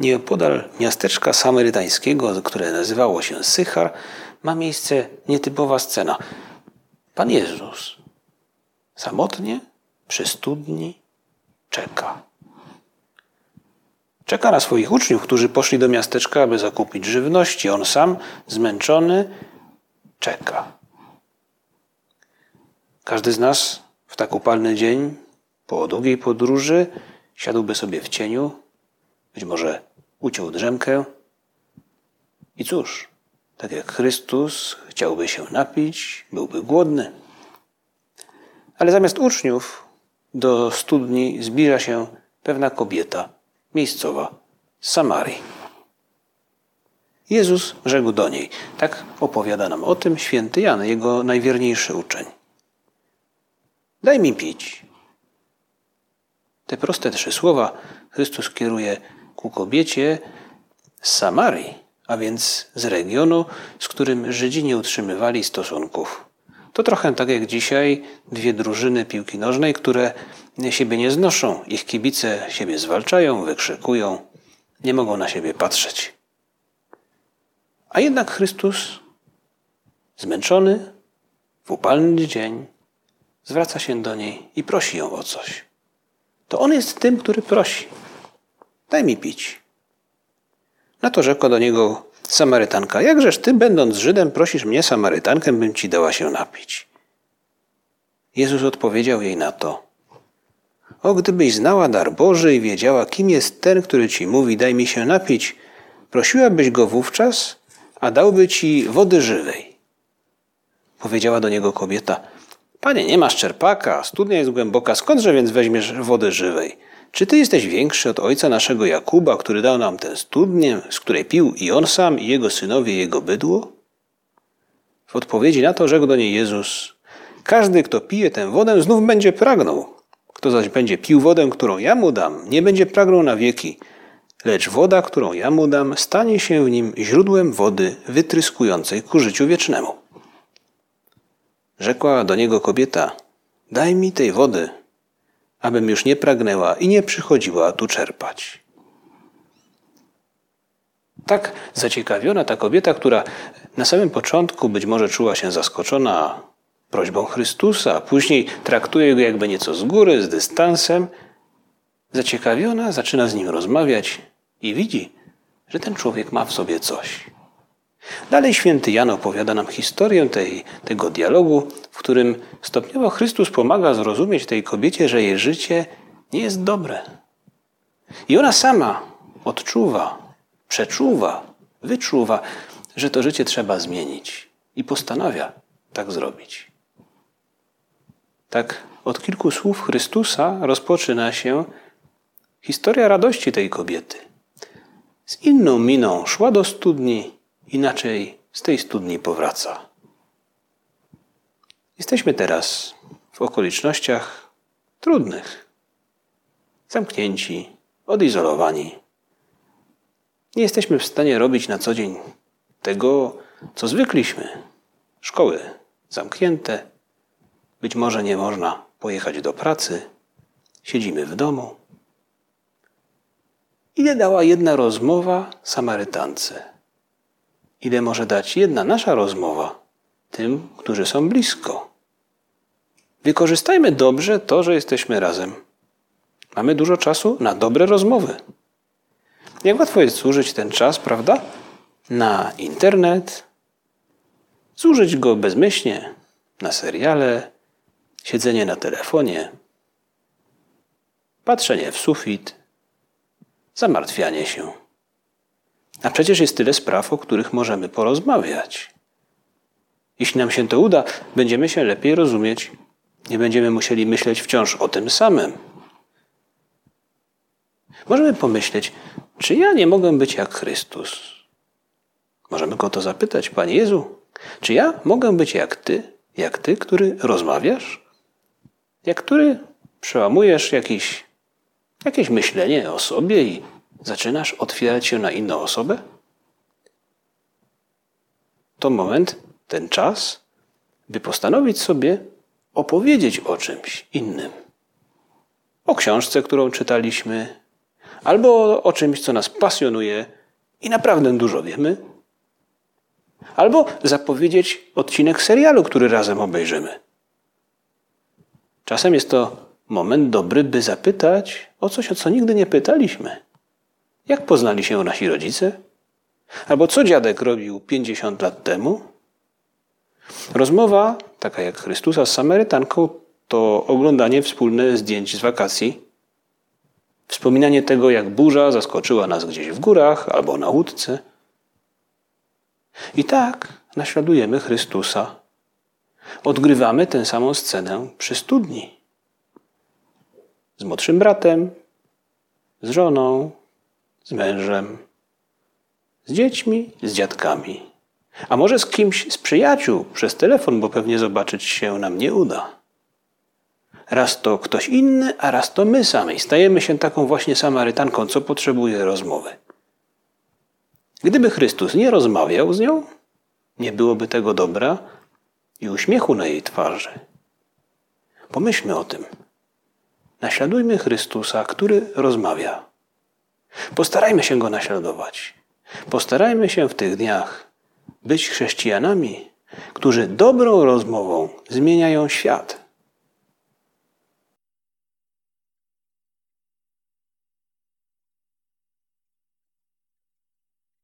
Nieopodal miasteczka samarytańskiego, które nazywało się Sychar, ma miejsce nietypowa scena. Pan Jezus samotnie przy studni czeka. Czeka na swoich uczniów, którzy poszli do miasteczka, aby zakupić żywności. On sam, zmęczony, czeka. Każdy z nas w tak upalny dzień, po długiej podróży, siadłby sobie w cieniu, być może uciął drzemkę. I cóż, tak jak Chrystus chciałby się napić, byłby głodny. Ale zamiast uczniów do studni zbliża się pewna kobieta, miejscowa, z Samarii. Jezus rzekł do niej. Tak opowiada nam o tym święty Jan, jego najwierniejszy uczeń. Daj mi pić. Te proste trzy słowa Chrystus kieruje ku kobiecie z Samarii, a więc z regionu, z którym Żydzi nie utrzymywali stosunków. To trochę tak jak dzisiaj dwie drużyny piłki nożnej, które siebie nie znoszą. Ich kibice siebie zwalczają, wykrzykują, nie mogą na siebie patrzeć. A jednak Chrystus, zmęczony, w upalny dzień, zwraca się do niej i prosi ją o coś. To on jest tym, który prosi. Daj mi pić. Na to rzekła do niego Samarytanka. Jakżeż ty, będąc Żydem, prosisz mnie, Samarytankę, bym ci dała się napić? Jezus odpowiedział jej na to. O, gdybyś znała dar Boży i wiedziała, kim jest ten, który ci mówi, daj mi się napić, prosiłabyś go wówczas, a dałby ci wody żywej. Powiedziała do niego kobieta, Panie, nie masz czerpaka, studnia jest głęboka, skądże więc weźmiesz wody żywej? Czy ty jesteś większy od ojca naszego Jakuba, który dał nam tę studnię, z której pił i on sam, i jego synowie, i jego bydło? W odpowiedzi na to rzekł do niej Jezus: Każdy, kto pije tę wodę, znów będzie pragnął. Kto zaś będzie pił wodę, którą ja mu dam, nie będzie pragnął na wieki, lecz woda, którą ja mu dam, stanie się w nim źródłem wody wytryskującej ku życiu wiecznemu. Rzekła do niego kobieta: Daj mi tej wody, abym już nie pragnęła i nie przychodziła tu czerpać. Tak zaciekawiona ta kobieta, która na samym początku być może czuła się zaskoczona prośbą Chrystusa, później traktuje go jakby nieco z góry, z dystansem, zaciekawiona zaczyna z nim rozmawiać i widzi, że ten człowiek ma w sobie coś. Dalej święty Jan opowiada nam historię tej, tego dialogu, w którym stopniowo Chrystus pomaga zrozumieć tej kobiecie, że jej życie nie jest dobre. I ona sama odczuwa, przeczuwa, wyczuwa, że to życie trzeba zmienić i postanawia tak zrobić. Tak od kilku słów Chrystusa rozpoczyna się historia radości tej kobiety. Z inną miną szła do studni inaczej z tej studni powraca. Jesteśmy teraz w okolicznościach trudnych, zamknięci, odizolowani. Nie jesteśmy w stanie robić na co dzień tego, co zwykliśmy. Szkoły zamknięte, być może nie można pojechać do pracy, siedzimy w domu. Ile dała jedna rozmowa Samarytance? Ile może dać jedna nasza rozmowa tym, którzy są blisko. Wykorzystajmy dobrze to, że jesteśmy razem. Mamy dużo czasu na dobre rozmowy. Jak łatwo jest zużyć ten czas, prawda? Na internet, zużyć go bezmyślnie, na seriale, siedzenie na telefonie, patrzenie w sufit, zamartwianie się. A przecież jest tyle spraw, o których możemy porozmawiać. Jeśli nam się to uda, będziemy się lepiej rozumieć. Nie będziemy musieli myśleć wciąż o tym samym. Możemy pomyśleć, czy ja nie mogę być jak Chrystus? Możemy go to zapytać, Panie Jezu, czy ja mogę być jak Ty, jak Ty, który rozmawiasz? Jak który przełamujesz jakiś, jakieś myślenie o sobie i zaczynasz otwierać się na inną osobę? To moment, ten czas, by postanowić sobie opowiedzieć o czymś innym. O książce, którą czytaliśmy, albo o czymś, co nas pasjonuje i naprawdę dużo wiemy, albo zapowiedzieć odcinek serialu, który razem obejrzymy. Czasem jest to moment dobry, by zapytać o coś, o co nigdy nie pytaliśmy. Jak poznali się nasi rodzice? Albo co dziadek robił 50 lat temu? Rozmowa, taka jak Chrystusa z Samarytanką, to oglądanie wspólne zdjęć z wakacji, wspominanie tego, jak burza zaskoczyła nas gdzieś w górach albo na łódce. I tak naśladujemy Chrystusa. Odgrywamy tę samą scenę przy studni. Z młodszym bratem, z żoną, z mężem, z dziećmi, z dziadkami. A może z kimś z przyjaciół przez telefon, bo pewnie zobaczyć się nam nie uda. Raz to ktoś inny, a raz to my sami. Stajemy się taką właśnie Samarytanką, co potrzebuje rozmowy. Gdyby Chrystus nie rozmawiał z nią, nie byłoby tego dobra i uśmiechu na jej twarzy. Pomyślmy o tym. Naśladujmy Chrystusa, który rozmawia. Postarajmy się go naśladować. Postarajmy się w tych dniach być chrześcijanami, którzy dobrą rozmową zmieniają świat.